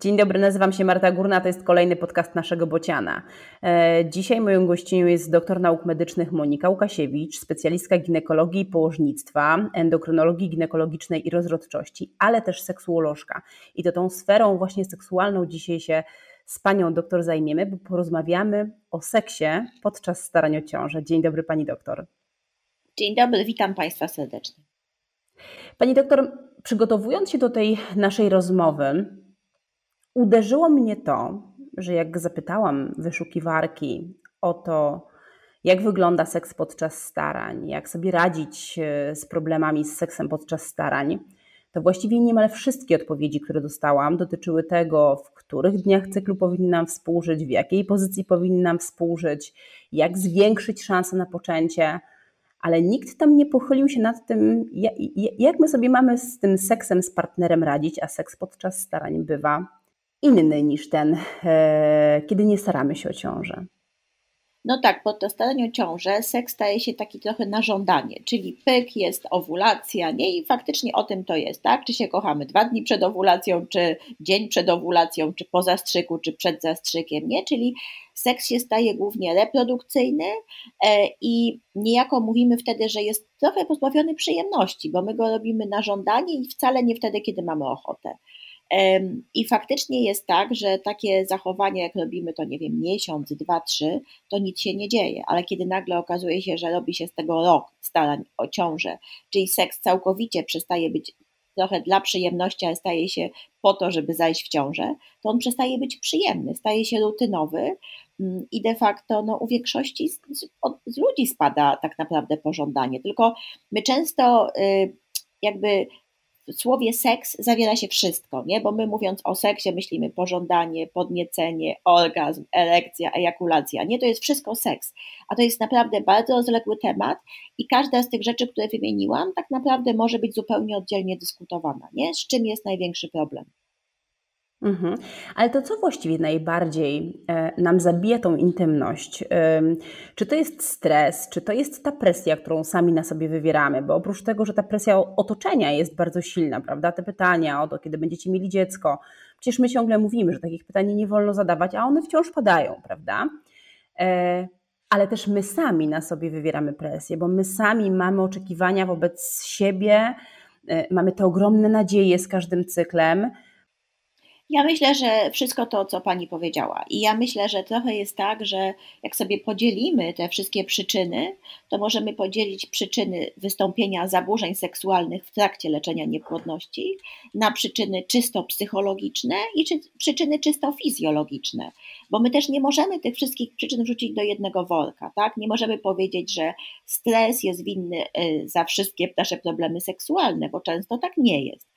Dzień dobry, nazywam się Marta Górna, to jest kolejny podcast naszego Bociana. E, dzisiaj moją gościnią jest doktor nauk medycznych Monika Łukasiewicz, specjalistka ginekologii i położnictwa, endokrynologii ginekologicznej i rozrodczości, ale też seksuolożka. I to tą sferą właśnie seksualną dzisiaj się z panią doktor zajmiemy, bo porozmawiamy o seksie podczas starań o ciążę. Dzień dobry pani doktor. Dzień dobry, witam państwa serdecznie. Pani doktor, przygotowując się do tej naszej rozmowy, uderzyło mnie to, że jak zapytałam wyszukiwarki o to, jak wygląda seks podczas starań, jak sobie radzić e, z problemami z seksem podczas starań, to właściwie niemal wszystkie odpowiedzi, które dostałam, dotyczyły tego, w których dniach cyklu powinnam współżyć, w jakiej pozycji powinnam współżyć, jak zwiększyć szanse na poczęcie, ale nikt tam nie pochylił się nad tym, jak my sobie mamy z tym seksem z partnerem radzić, a seks podczas starań bywa inny niż ten, e, kiedy nie staramy się o ciążę. No tak, podczas starania o ciążę seks staje się taki trochę na żądanie, czyli pyk, jest owulacja, nie? I faktycznie o tym to jest, tak? Czy się kochamy dwa dni przed owulacją, czy dzień przed owulacją, czy po zastrzyku, czy przed zastrzykiem, nie? Czyli seks się staje głównie reprodukcyjny e, i niejako mówimy wtedy, że jest trochę pozbawiony przyjemności, bo my go robimy na żądanie i wcale nie wtedy, kiedy mamy ochotę. I faktycznie jest tak, że takie zachowania, jak robimy to, nie wiem, miesiąc, dwa, trzy, to nic się nie dzieje, ale kiedy nagle okazuje się, że robi się z tego rok starań o ciążę, czyli seks całkowicie przestaje być trochę dla przyjemności, ale staje się po to, żeby zajść w ciążę, to on przestaje być przyjemny, staje się rutynowy mm, i de facto no, u większości z, z ludzi spada tak naprawdę pożądanie. Tylko my często y, jakby słowie seks zawiera się wszystko, nie? bo my mówiąc o seksie myślimy pożądanie, podniecenie, orgazm, erekcja, ejakulacja. Nie, to jest wszystko seks, a to jest naprawdę bardzo rozległy temat i każda z tych rzeczy, które wymieniłam, tak naprawdę może być zupełnie oddzielnie dyskutowana. Nie? Z czym jest największy problem? Mhm. Ale to co właściwie najbardziej e, nam zabija tą intymność? Czy to jest stres, czy to jest ta presja, którą sami na sobie wywieramy? Bo oprócz tego, że ta presja otoczenia jest bardzo silna, prawda? Te pytania o to, kiedy będziecie mieli dziecko, przecież my ciągle mówimy, że takich pytań nie wolno zadawać, a one wciąż padają, prawda? E, ale też my sami na sobie wywieramy presję, bo my sami mamy oczekiwania wobec siebie, e, mamy te ogromne nadzieje z każdym cyklem ja myślę, że wszystko to, co Pani powiedziała. I ja myślę, że trochę jest tak, że jak sobie podzielimy te wszystkie przyczyny, to możemy podzielić przyczyny wystąpienia zaburzeń seksualnych w trakcie leczenia niepłodności na przyczyny czysto psychologiczne i czy, przyczyny czysto fizjologiczne. Bo my też nie możemy tych wszystkich przyczyn wrzucić do jednego worka. Tak? Nie możemy powiedzieć, że stres jest winny y, za wszystkie nasze problemy seksualne, bo często tak nie jest.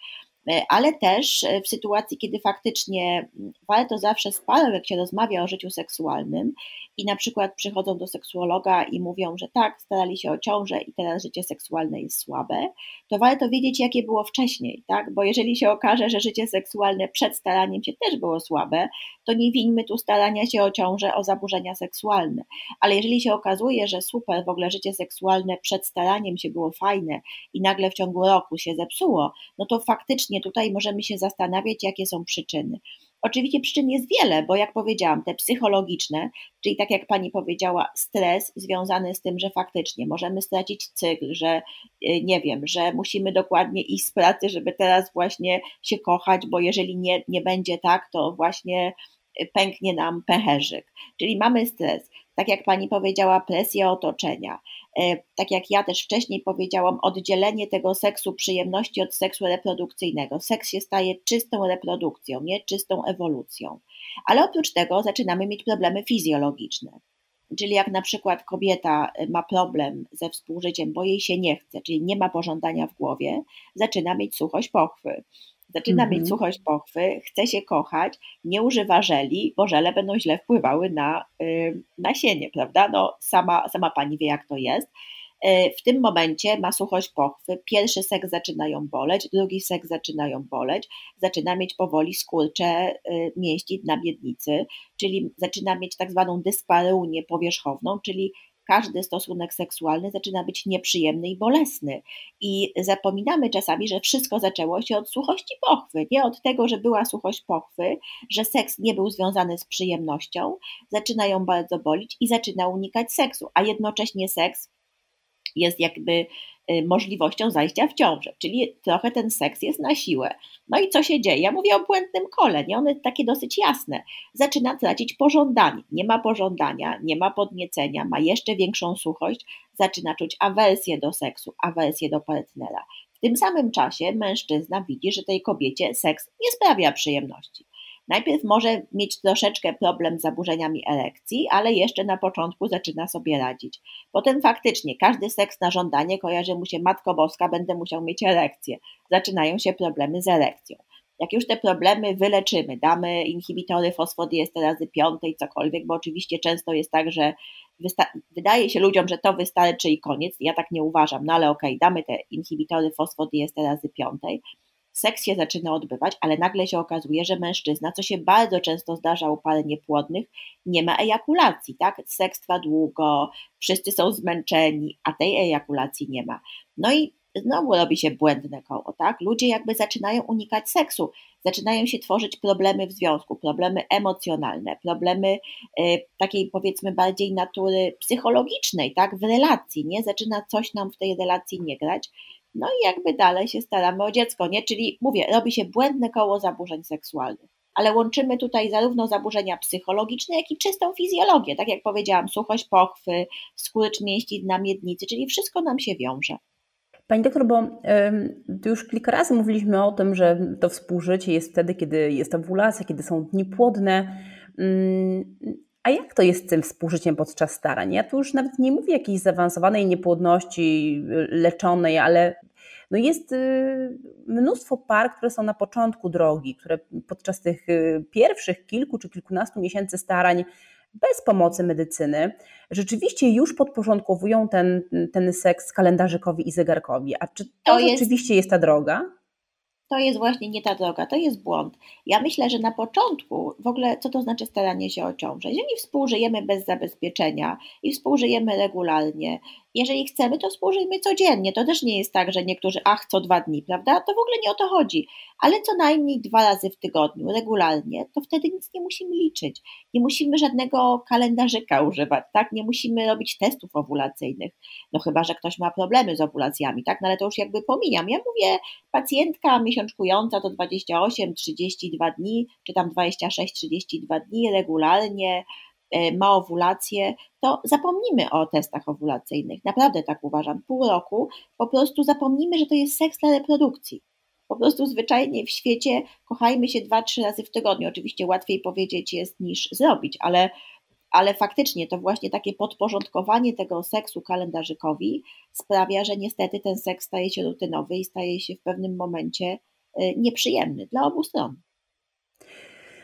E, ale też e, w sytuacji, kiedy faktycznie mm, warto zawsze z jak się rozmawia o życiu seksualnym i na przykład przychodzą do seksuologa i mówią, że tak, starali się o ciążę i teraz życie seksualne jest słabe, to warto wiedzieć, jakie było wcześniej, tak? Bo jeżeli się okaże, że życie seksualne przed staraniem się też było słabe, to nie wińmy tu starania się o ciążę, o zaburzenia seksualne. Ale jeżeli się okazuje, że super, w ogóle życie seksualne przed staraniem się było fajne i nagle w ciągu roku się zepsuło, no to faktycznie tutaj możemy się zastanawiać, jakie są przyczyny. Oczywiście przyczyn jest wiele, bo jak powiedziałam, te psychologiczne, czyli tak jak pani powiedziała, stres związany z tym, że faktycznie możemy stracić cykl, że y, nie wiem, że musimy dokładnie iść z pracy, żeby teraz właśnie się kochać, bo jeżeli nie, nie będzie tak, to właśnie pęknie nam pęcherzyk. Czyli mamy stres tak jak pani powiedziała, presja otoczenia. E, tak jak ja też wcześniej powiedziałam, oddzielenie tego seksu przyjemności od seksu reprodukcyjnego. Seks się staje czystą reprodukcją, nie czystą ewolucją. Ale oprócz tego zaczynamy mieć problemy fizjologiczne. Czyli jak na przykład kobieta ma problem ze współżyciem, bo jej się nie chce, czyli nie ma pożądania w głowie, zaczyna mieć suchość pochwy zaczyna mieć mhm. suchość pochwy, chce się kochać, nie używa żeli, bo żele będą źle wpływały na y, nasienie, prawda? No, sama, sama pani wie, jak to jest. Y, w tym momencie ma suchość pochwy, pierwszy seks zaczyna ją boleć, drugi seks zaczyna ją boleć, zaczyna mieć powoli skurcze y, mięśni na miednicy, czyli zaczyna mieć tak zwaną dyspareunię powierzchowną, czyli każdy stosunek seksualny zaczyna być nieprzyjemny i bolesny. I zapominamy czasami, że wszystko zaczęło się od suchości pochwy, nie od tego, że była suchość pochwy, że seks nie był związany z przyjemnością, zaczyna ją bardzo bolić i zaczyna unikać seksu, a jednocześnie seks jest jakby możliwością zajścia w ciążę, czyli trochę ten seks jest na siłę. No i co się dzieje? Ja mówię o błędnym kole, nie? One takie dosyć jasne. Zaczyna tracić pożądanie. Nie ma pożądania, nie ma podniecenia, ma jeszcze większą suchość, zaczyna czuć awersję do seksu, awersję do partnera. W tym samym czasie mężczyzna widzi, że tej kobiecie seks nie sprawia przyjemności. Najpierw może mieć troszeczkę problem z zaburzeniami erekcji, ale jeszcze na początku zaczyna sobie radzić. Potem faktycznie każdy seks na żądanie kojarzy mu się Matko Boska, będę musiał mieć erekcję. Zaczynają się problemy z erekcją. Jak już te problemy wyleczymy, damy inhibitory fosfodiesterazy piątej, cokolwiek, bo oczywiście często jest tak, że wydaje się ludziom, że to wystarczy i koniec. Ja tak nie uważam, no ale okej, okay, damy te inhibitory fosfodiesterazy piątej seks się zaczyna odbywać, ale nagle się okazuje, że mężczyzna, co się bardzo często zdarza u par niepłodnych, nie ma ejakulacji, tak? Seks trwa długo, wszyscy są zmęczeni, a tej ejakulacji nie ma. No i znowu robi się błędne koło, tak? Ludzie jakby zaczynają unikać seksu, zaczynają się tworzyć problemy w związku, problemy emocjonalne, problemy y, takiej powiedzmy bardziej natury psychologicznej, tak? W relacji, nie? Zaczyna coś nam w tej relacji nie grać no i jakby dalej się staramy o dziecko, nie? Czyli mówię, robi się błędne koło zaburzeń seksualnych. Ale łączymy tutaj zarówno zaburzenia psychologiczne, jak i czystą fizjologię. Tak jak powiedziałam, suchość pochwy, skurcz mięśni na miednicy, czyli wszystko nam się wiąże. Pani doktor, bo już kilka razy mówiliśmy o tym, że to współżycie jest wtedy, kiedy jest owulacja, kiedy są dni płodne. A jak to jest z tym współżyciem podczas starań? Ja tu już nawet nie mówię jakiejś zaawansowanej niepłodności y, leczonej, ale no jest y, mnóstwo par, które są na początku drogi, które podczas tych y, pierwszych kilku czy kilkunastu miesięcy starań bez pomocy medycyny rzeczywiście już podporządkowują ten, ten seks kalendarzykowi i zegarkowi. A czy to, to jest... rzeczywiście jest ta droga? To jest właśnie nie ta droga, to jest błąd. Ja myślę, że na początku w ogóle co to znaczy staranie się o ciążę? Jeżeli współżyjemy bez zabezpieczenia i współżyjemy regularnie jeżeli chcemy, to współżyjmy codziennie. To też nie jest tak, że niektórzy, ach, co dwa dni, prawda? To w ogóle nie o to chodzi. Ale co najmniej dwa razy w tygodniu, regularnie, to wtedy nic nie musimy liczyć. Nie musimy żadnego kalendarzyka używać, tak? Nie musimy robić testów owulacyjnych. No chyba, że ktoś ma problemy z owulacjami, tak? No ale to już jakby pomijam. Ja mówię, pacjentka miesiączkująca to 28-32 dni, czy tam 26-32 dni regularnie, ma owulację, to zapomnimy o testach owulacyjnych. Naprawdę tak uważam. Pół roku po prostu zapomnimy, że to jest seks dla reprodukcji. Po prostu zwyczajnie w świecie kochajmy się dwa, trzy razy w tygodniu. Oczywiście łatwiej powiedzieć jest niż zrobić, ale, ale faktycznie to właśnie takie podporządkowanie tego seksu kalendarzykowi sprawia, że niestety ten seks staje się rutynowy i staje się w pewnym momencie e, nieprzyjemny dla obu stron.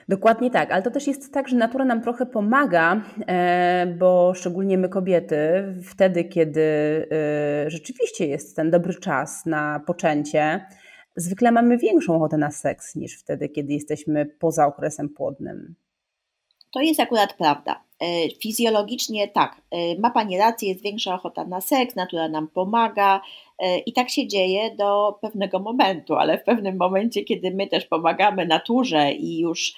Dokładnie tak, ale to też jest tak, że natura nam trochę pomaga, e, bo szczególnie my kobiety, wtedy, kiedy e, rzeczywiście jest ten dobry czas na poczęcie, zwykle mamy większą ochotę na seks niż wtedy, kiedy jesteśmy poza okresem płodnym. To jest akurat prawda. E, fizjologicznie tak, ma Pani rację, jest większa ochota na seks, natura nam pomaga i tak się dzieje do pewnego momentu, ale w pewnym momencie, kiedy my też pomagamy naturze i już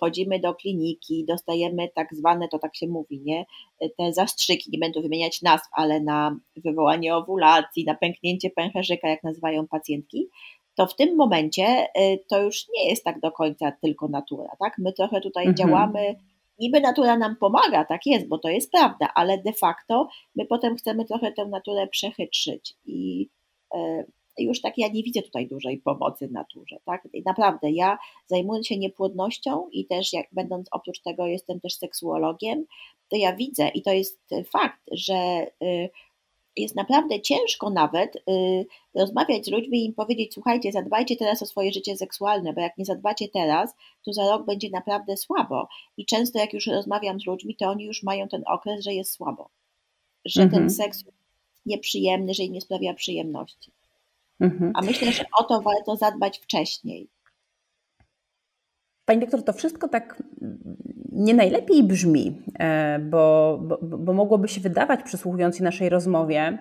chodzimy do kliniki, dostajemy tak zwane, to tak się mówi, nie? E, te zastrzyki, nie będę wymieniać nazw, ale na wywołanie owulacji, na pęknięcie pęcherzyka, jak nazywają pacjentki, to w tym momencie e, to już nie jest tak do końca tylko natura, tak? My trochę tutaj mhm. działamy, niby natura nam pomaga, tak jest, bo to jest prawda, ale de facto my potem chcemy trochę tę naturę przechytrzyć i już tak ja nie widzę tutaj dużej pomocy naturze. Tak? Naprawdę ja zajmując się niepłodnością i też jak będąc oprócz tego jestem też seksuologiem, to ja widzę i to jest fakt, że y, jest naprawdę ciężko nawet y, rozmawiać z ludźmi i im powiedzieć, słuchajcie, zadbajcie teraz o swoje życie seksualne, bo jak nie zadbacie teraz, to za rok będzie naprawdę słabo. I często jak już rozmawiam z ludźmi, to oni już mają ten okres, że jest słabo, że mhm. ten seks nieprzyjemny, że im nie sprawia przyjemności. Mhm. A myślę, że o to warto zadbać wcześniej. Pani doktor, to wszystko tak nie najlepiej brzmi, e, bo, bo, bo mogłoby się wydawać, przysłuchując się naszej rozmowie,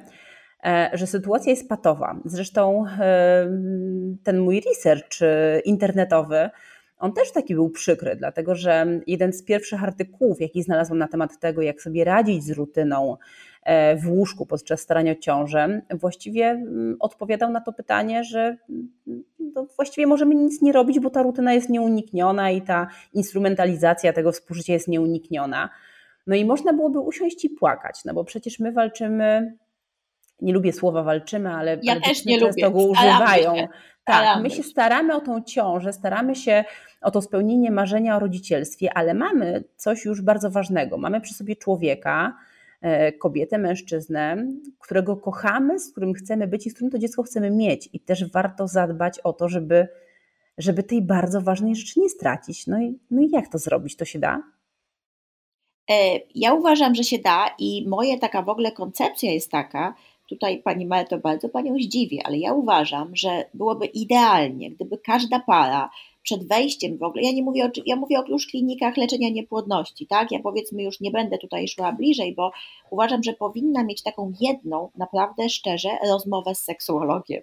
e, że sytuacja jest patowa. Zresztą e, ten mój research internetowy, on też taki był przykry, dlatego że jeden z pierwszych artykułów, jaki znalazłam na temat tego, jak sobie radzić z rutyną w łóżku podczas starania o ciążę, właściwie mm, odpowiadał na to pytanie, że to właściwie możemy nic nie robić, bo ta rutyna jest nieunikniona i ta instrumentalizacja tego współżycia jest nieunikniona. No i można byłoby usiąść i płakać, no bo przecież my walczymy, nie lubię słowa walczymy, ale, ja ale też nie często lubię. go używają. Się. Tak, my się staramy o tą ciążę, staramy się o to spełnienie marzenia o rodzicielstwie, ale mamy coś już bardzo ważnego. Mamy przy sobie człowieka, E, kobietę, mężczyznę, którego kochamy, z którym chcemy być i z którym to dziecko chcemy mieć. I też warto zadbać o to, żeby, żeby tej bardzo ważnej rzeczy nie stracić. No i, no i jak to zrobić? To się da? E, ja uważam, że się da i moja taka w ogóle koncepcja jest taka, tutaj Pani Marto bardzo Panią zdziwię, ale ja uważam, że byłoby idealnie, gdyby każda para przed wejściem w ogóle, ja nie mówię o, ja mówię o już klinikach leczenia niepłodności, tak? Ja powiedzmy już nie będę tutaj szła bliżej, bo uważam, że powinna mieć taką jedną, naprawdę szczerze, rozmowę z seksuologiem.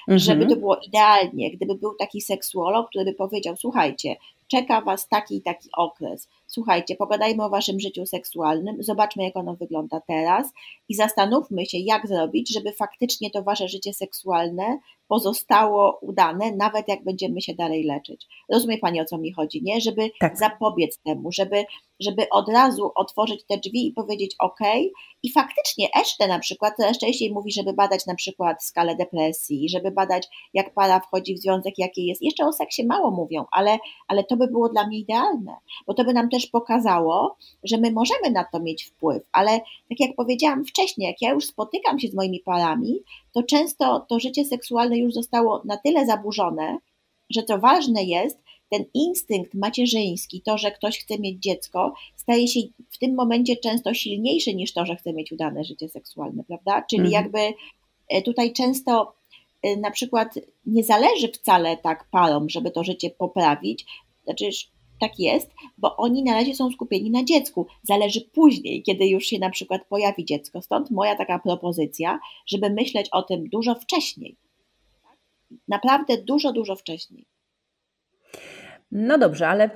Mhm. Żeby to było idealnie, gdyby był taki seksuolog, który by powiedział, słuchajcie, czeka Was taki i taki okres. Słuchajcie, pogadajmy o Waszym życiu seksualnym, zobaczmy, jak ono wygląda teraz i zastanówmy się, jak zrobić, żeby faktycznie to Wasze życie seksualne pozostało udane, nawet jak będziemy się dalej leczyć. Rozumie Pani, o co mi chodzi, nie? Żeby tak. zapobiec temu, żeby, żeby od razu otworzyć te drzwi i powiedzieć OK. I faktycznie Eszte na przykład coraz częściej mówi, żeby badać na przykład skalę depresji, żeby badać, jak para wchodzi w związek, jaki jest. Jeszcze o seksie mało mówią, ale, ale to by było dla mnie idealne, bo to by nam też pokazało, że my możemy na to mieć wpływ, ale tak jak powiedziałam wcześniej, jak ja już spotykam się z moimi parami, to często to życie seksualne już zostało na tyle zaburzone, że to ważne jest, ten instynkt macierzyński, to, że ktoś chce mieć dziecko, staje się w tym momencie często silniejszy niż to, że chce mieć udane życie seksualne, prawda? Czyli mhm. jakby e, tutaj często e, na przykład nie zależy wcale tak parom, żeby to życie poprawić, znaczy tak jest, bo oni na razie są skupieni na dziecku. Zależy później, kiedy już się na przykład pojawi dziecko. Stąd moja taka propozycja, żeby myśleć o tym dużo wcześniej. Naprawdę dużo, dużo wcześniej. No dobrze, ale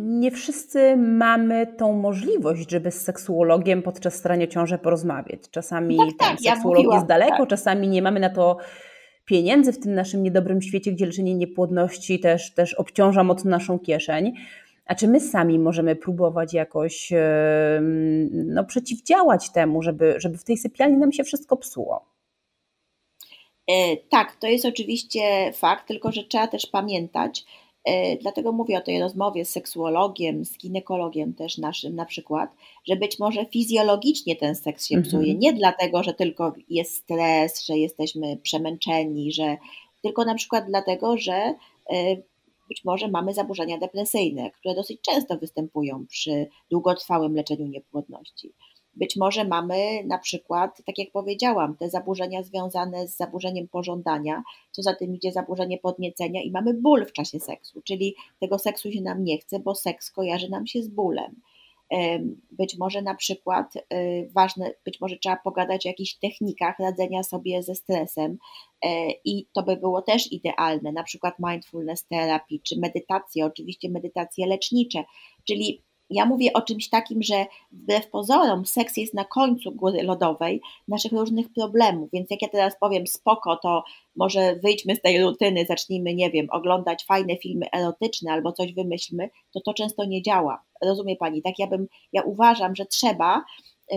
nie wszyscy mamy tą możliwość, żeby z seksuologiem podczas starania ciąży porozmawiać. Czasami tak, tak, seksuolog jest daleko, tak. czasami nie mamy na to pieniędzy w tym naszym niedobrym świecie, gdzie leczenie niepłodności też, też obciąża mocno naszą kieszeń. A czy my sami możemy próbować jakoś no, przeciwdziałać temu, żeby, żeby w tej sypialni nam się wszystko psuło? E, tak, to jest oczywiście fakt, tylko że trzeba też pamiętać, dlatego mówię o tej rozmowie z seksuologiem, z ginekologiem też naszym na przykład, że być może fizjologicznie ten seks się psuje, -hmm. nie dlatego, że tylko jest stres, że jesteśmy przemęczeni, że tylko na przykład dlatego, że e, być może mamy zaburzenia depresyjne, które dosyć często występują przy długotrwałym leczeniu niepłodności. Być może mamy na przykład, tak jak powiedziałam, te zaburzenia związane z zaburzeniem pożądania, co za tym idzie zaburzenie podniecenia i mamy ból w czasie seksu, czyli tego seksu się nam nie chce, bo seks kojarzy nam się z bólem. Być może na przykład y, ważne, być może trzeba pogadać o jakichś technikach radzenia sobie ze stresem e, i to by było też idealne, na przykład mindfulness therapy czy medytacje, oczywiście medytacje lecznicze, czyli ja mówię o czymś takim, że wbrew pozorom seks jest na końcu góry lodowej naszych różnych problemów, więc jak ja teraz powiem spoko, to może wyjdźmy z tej rutyny, zacznijmy, nie wiem, oglądać fajne filmy erotyczne albo coś wymyślmy, to to często nie działa. Rozumie Pani? Tak ja bym, ja uważam, że trzeba y,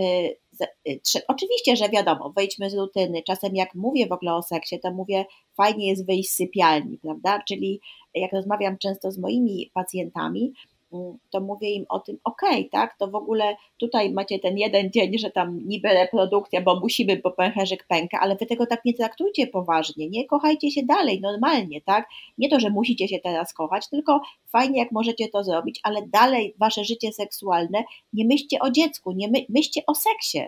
y, Oczywiście, że wiadomo, wejdźmy z rutyny. Czasem jak mówię w ogóle o seksie, to mówię, fajnie jest wyjść z sypialni, prawda? Czyli jak rozmawiam często z moimi pacjentami, to mówię im o tym, okej, okay, tak, to w ogóle tutaj macie ten jeden dzień, że tam niby reprodukcja, bo musimy, bo pęcherzyk pęka, ale wy tego tak nie traktujcie poważnie, nie, kochajcie się dalej, normalnie, tak, nie to, że musicie się teraz kochać, tylko fajnie jak możecie to zrobić, ale dalej wasze życie seksualne, nie myślcie o dziecku, nie my, myślcie o seksie,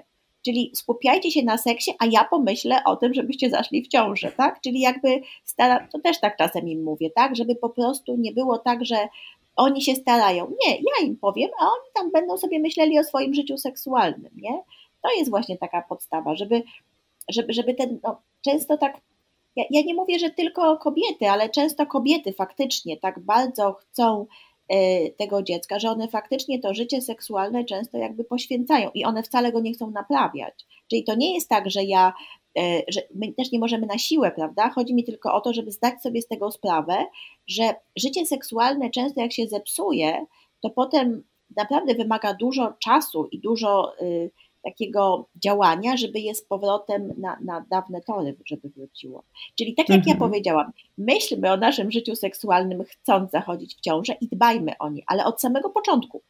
Czyli skupiajcie się na seksie, a ja pomyślę o tym, żebyście zaszli w ciążę, tak? Czyli jakby stara, to też tak czasem im mówię, tak? Żeby po prostu nie było tak, że oni się starają. Nie, ja im powiem, a oni tam będą sobie myśleli o swoim życiu seksualnym, nie? To jest właśnie taka podstawa, żeby, żeby, żeby ten, no, często tak, ja, ja nie mówię, że tylko kobiety, ale często kobiety faktycznie tak bardzo chcą e, tego dziecka, że one faktycznie to życie seksualne często jakby poświęcają i one wcale go nie chcą naprawiać. Czyli to nie jest tak, że ja że my też nie możemy na siłę, prawda? Chodzi mi tylko o to, żeby zdać sobie z tego sprawę, że życie seksualne często jak się zepsuje, to potem naprawdę wymaga dużo czasu i dużo y, takiego działania, żeby je z powrotem na, na dawne tory, żeby wróciło. Czyli tak jak mhm. ja powiedziałam, myślmy o naszym życiu seksualnym chcąc zachodzić w ciążę i dbajmy o nie, ale od samego początku.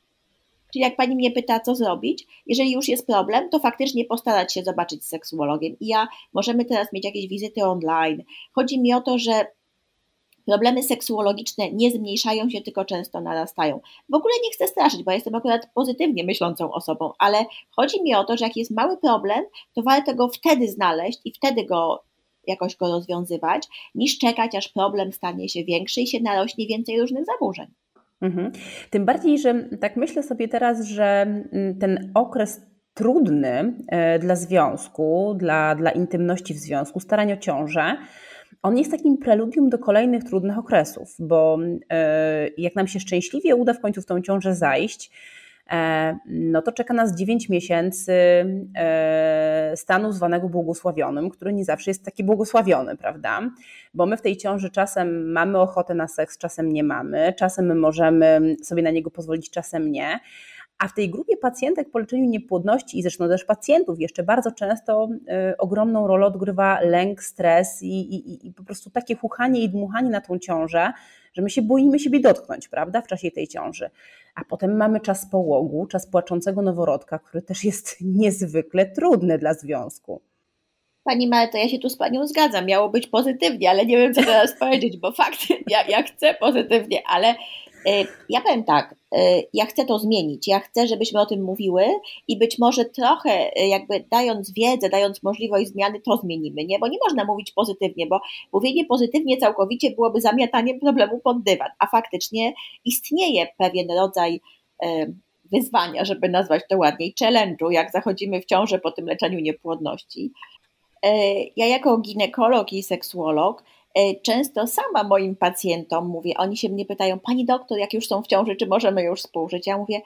Czyli jak pani mnie pyta, co zrobić, jeżeli już jest problem, to faktycznie postarać się zobaczyć z seksuologiem. I ja możemy teraz mieć jakieś wizyty online. Chodzi mi o to, że problemy seksuologiczne nie zmniejszają się, tylko często narastają. W ogóle nie chcę straszyć, bo jestem akurat pozytywnie myślącą osobą, ale chodzi mi o to, że jak jest mały problem, to warto go wtedy znaleźć i wtedy go jakoś go rozwiązywać, niż czekać, aż problem stanie się większy i się narośnie więcej różnych zaburzeń. Mhm. Tym bardziej, że tak myślę sobie teraz, że mm, ten okres trudny e, dla związku, dla, dla intymności w związku, starań o ciążę, on jest takim preludium do kolejnych trudnych okresów, bo e, jak nam się szczęśliwie uda w końcu w tą ciążę zajść, no to czeka nas 9 miesięcy e, stanu zwanego błogosławionym, który nie zawsze jest taki błogosławiony, prawda? Bo my w tej ciąży czasem mamy ochotę na seks, czasem nie mamy, czasem my możemy sobie na niego pozwolić, czasem nie. A w tej grupie pacjentek po leczeniu niepłodności i zresztą też pacjentów jeszcze bardzo często y, ogromną rolę odgrywa lęk, stres i, i, i po prostu takie chuchanie i dmuchanie na tą ciążę, że my się boimy siebie dotknąć, prawda, w czasie tej ciąży. A potem mamy czas połogu, czas płaczącego noworodka, który też jest niezwykle trudny dla związku. Pani Marta, ja się tu z Panią zgadzam, miało być pozytywnie, ale nie wiem, co teraz powiedzieć, bo fakt, ja, ja chcę pozytywnie, ale ja powiem tak, e, ja chcę to zmienić, ja chcę, żebyśmy o tym mówiły i być może trochę e, jakby dając wiedzę, dając możliwość zmiany, to zmienimy, nie? Bo nie można mówić pozytywnie, bo mówienie pozytywnie całkowicie byłoby zamiataniem problemu pod dywan, a faktycznie istnieje pewien rodzaj wyzwania, żeby nazwać to ładniej, challenge'u, jak zachodzimy w ciążę po tym leczeniu niepłodności. Ja jako ginekolog i seksuolog E, często sama moim pacjentom mówię, oni się mnie pytają, pani doktor, jak już są w ciąży, czy możemy już współżyć? Ja mówię,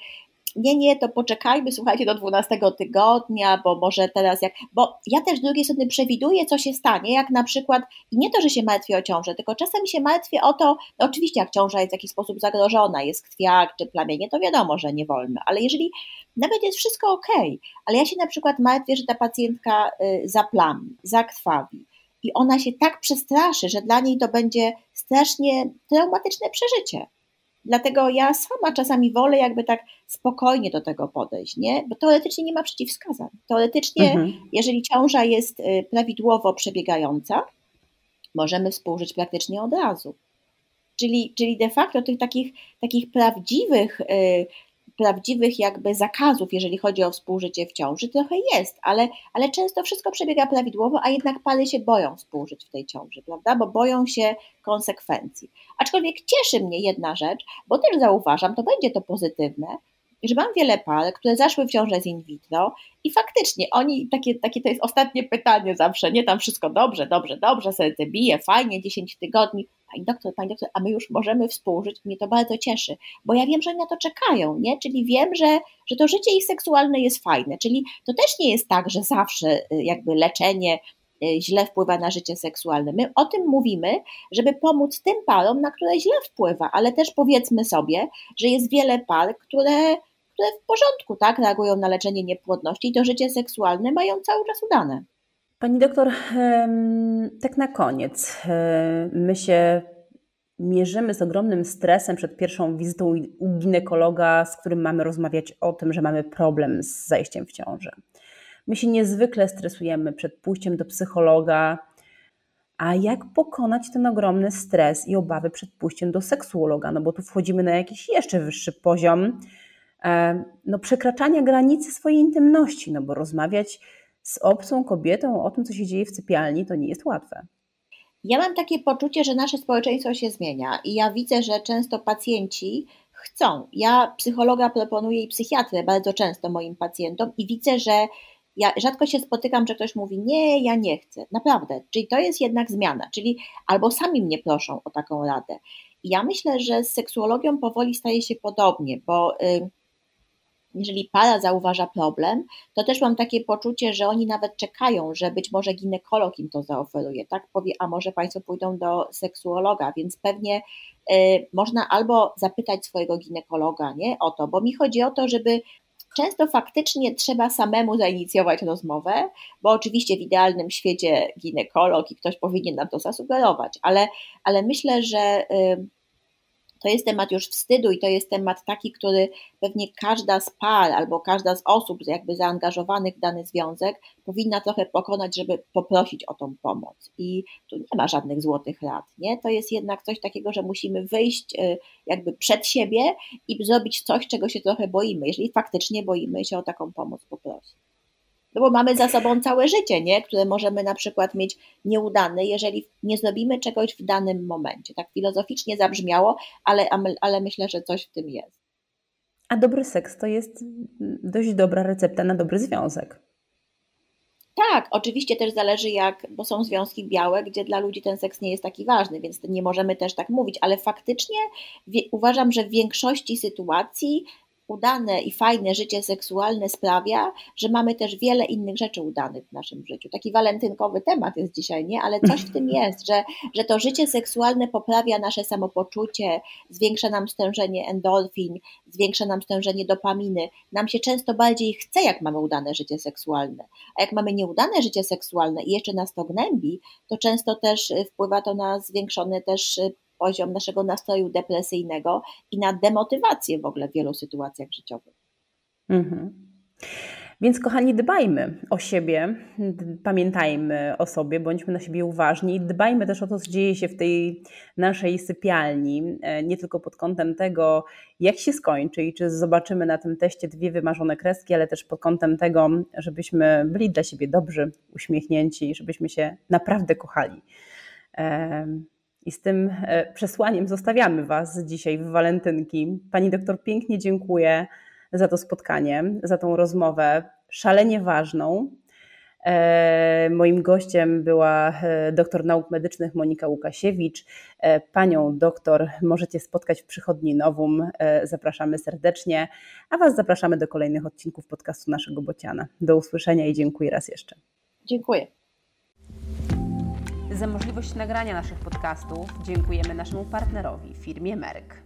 nie, nie, to poczekajmy, słuchajcie, do 12 tygodnia, bo może teraz jak. Bo ja też z drugiej strony przewiduję, co się stanie, jak na przykład, i nie to, że się martwię o ciążę, tylko czasem się martwię o to, no oczywiście, jak ciąża jest w jakiś sposób zagrożona, jest krwiak czy plamienie, to wiadomo, że nie wolno, ale jeżeli nawet jest wszystko ok, ale ja się na przykład martwię, że ta pacjentka y, zaplami, zakrwawi, i ona się tak przestraszy, że dla niej to będzie strasznie traumatyczne przeżycie. Dlatego ja sama czasami wolę jakby tak spokojnie do tego podejść, nie? Bo teoretycznie nie ma przeciwwskazań. Teoretycznie, mhm. jeżeli ciąża jest y, prawidłowo przebiegająca, możemy współżyć praktycznie od razu. Czyli, czyli de facto tych takich, takich prawdziwych y, prawdziwych jakby zakazów, jeżeli chodzi o współżycie w ciąży, trochę jest, ale, ale często wszystko przebiega prawidłowo, a jednak pary się boją współżyć w tej ciąży, prawda? Bo boją się konsekwencji. Aczkolwiek cieszy mnie jedna rzecz, bo też zauważam, to będzie to pozytywne, że mam wiele par, które zaszły w ciążę z in vitro i faktycznie oni, takie, takie to jest ostatnie pytanie zawsze, nie tam wszystko dobrze, dobrze, dobrze, serce bije, fajnie, 10 tygodni, pani doktor, pani doktor, a my już możemy współżyć, mnie to bardzo cieszy, bo ja wiem, że oni na to czekają, nie? Czyli wiem, że, że to życie ich seksualne jest fajne, czyli to też nie jest tak, że zawsze y, jakby leczenie y, źle wpływa na życie seksualne. My o tym mówimy, żeby pomóc tym parom, na które źle wpływa, ale też powiedzmy sobie, że jest wiele par, które które w porządku, tak, reagują na leczenie niepłodności i to życie seksualne mają cały czas udane. Pani doktor, tak na koniec. My się mierzymy z ogromnym stresem przed pierwszą wizytą u ginekologa, z którym mamy rozmawiać o tym, że mamy problem z zajściem w ciążę. My się niezwykle stresujemy przed pójściem do psychologa. A jak pokonać ten ogromny stres i obawy przed pójściem do seksuologa? No bo tu wchodzimy na jakiś jeszcze wyższy poziom no, przekraczania granicy swojej intymności, no bo rozmawiać z obcą kobietą o tym, co się dzieje w sypialni, to nie jest łatwe. Ja mam takie poczucie, że nasze społeczeństwo się zmienia i ja widzę, że często pacjenci chcą. Ja psychologa proponuję i psychiatrę bardzo często moim pacjentom i widzę, że ja rzadko się spotykam, że ktoś mówi, nie, ja nie chcę. Naprawdę. Czyli to jest jednak zmiana. Czyli albo sami mnie proszą o taką radę. I ja myślę, że z seksuologią powoli staje się podobnie, bo y, jeżeli para zauważa problem, to też mam takie poczucie, że oni nawet czekają, że być może ginekolog im to zaoferuje, tak? Powie, a może Państwo pójdą do seksuologa, więc pewnie y, można albo zapytać swojego ginekologa, nie? O to, bo mi chodzi o to, żeby Często faktycznie trzeba samemu zainicjować rozmowę, bo oczywiście w idealnym świecie ginekolog i ktoś powinien nam to zasugerować, ale, ale myślę, że y, to jest temat już wstydu i to jest temat taki, który pewnie każda z par albo każda z osób jakby zaangażowanych w dany związek powinna trochę pokonać, żeby poprosić o tą pomoc. I tu nie ma żadnych złotych rad, nie? To jest jednak coś takiego, że musimy wyjść y, jakby przed siebie i zrobić coś, czego się trochę boimy, jeżeli faktycznie boimy się o taką pomoc poprosić. No bo mamy za sobą całe życie, nie? które możemy na przykład mieć nieudane, jeżeli nie zrobimy czegoś w danym momencie. Tak filozoficznie zabrzmiało, ale, ale myślę, że coś w tym jest. A dobry seks to jest dość dobra recepta na dobry związek. Tak, oczywiście też zależy jak, bo są związki białe, gdzie dla ludzi ten seks nie jest taki ważny, więc nie możemy też tak mówić, ale faktycznie wie, uważam, że w większości sytuacji udane i fajne życie seksualne sprawia, że mamy też wiele innych rzeczy udanych w naszym życiu. Taki walentynkowy temat jest dzisiaj, nie? Ale coś w tym jest, że, że to życie seksualne poprawia nasze samopoczucie, zwiększa nam stężenie endorfin, zwiększa nam stężenie dopaminy. Nam się często bardziej chce, jak mamy udane życie seksualne. A jak mamy nieudane życie seksualne i jeszcze nas to gnębi, to często też wpływa to na zwiększone też poziom naszego nastroju depresyjnego i na demotywację w ogóle w wielu sytuacjach życiowych. Mhm. Więc kochani, dbajmy o siebie, pamiętajmy o sobie, bądźmy na siebie uważni dbajmy też o to, co dzieje się w tej naszej sypialni, e, nie tylko pod kątem tego, jak się skończy i czy zobaczymy na tym teście dwie wymarzone kreski, ale też pod kątem tego, żebyśmy byli dla siebie dobrzy, uśmiechnięci, żebyśmy się naprawdę kochali. I z tym e, przesłaniem zostawiamy Was dzisiaj w walentynki. Pani doktor, pięknie dziękuję za to spotkanie, za tą rozmowę szalenie ważną. E, moim gościem była e, doktor nauk medycznych Monika Łukasiewicz. Panią doktor możecie spotkać w przychodni Nowum. Zapraszamy serdecznie, a Was zapraszamy do kolejnych odcinków podcastu naszego Bociana. Do usłyszenia i dziękuję raz jeszcze. Dziękuję. Za możliwość nagrania naszych podcastów dziękujemy naszemu partnerowi, firmie Merck.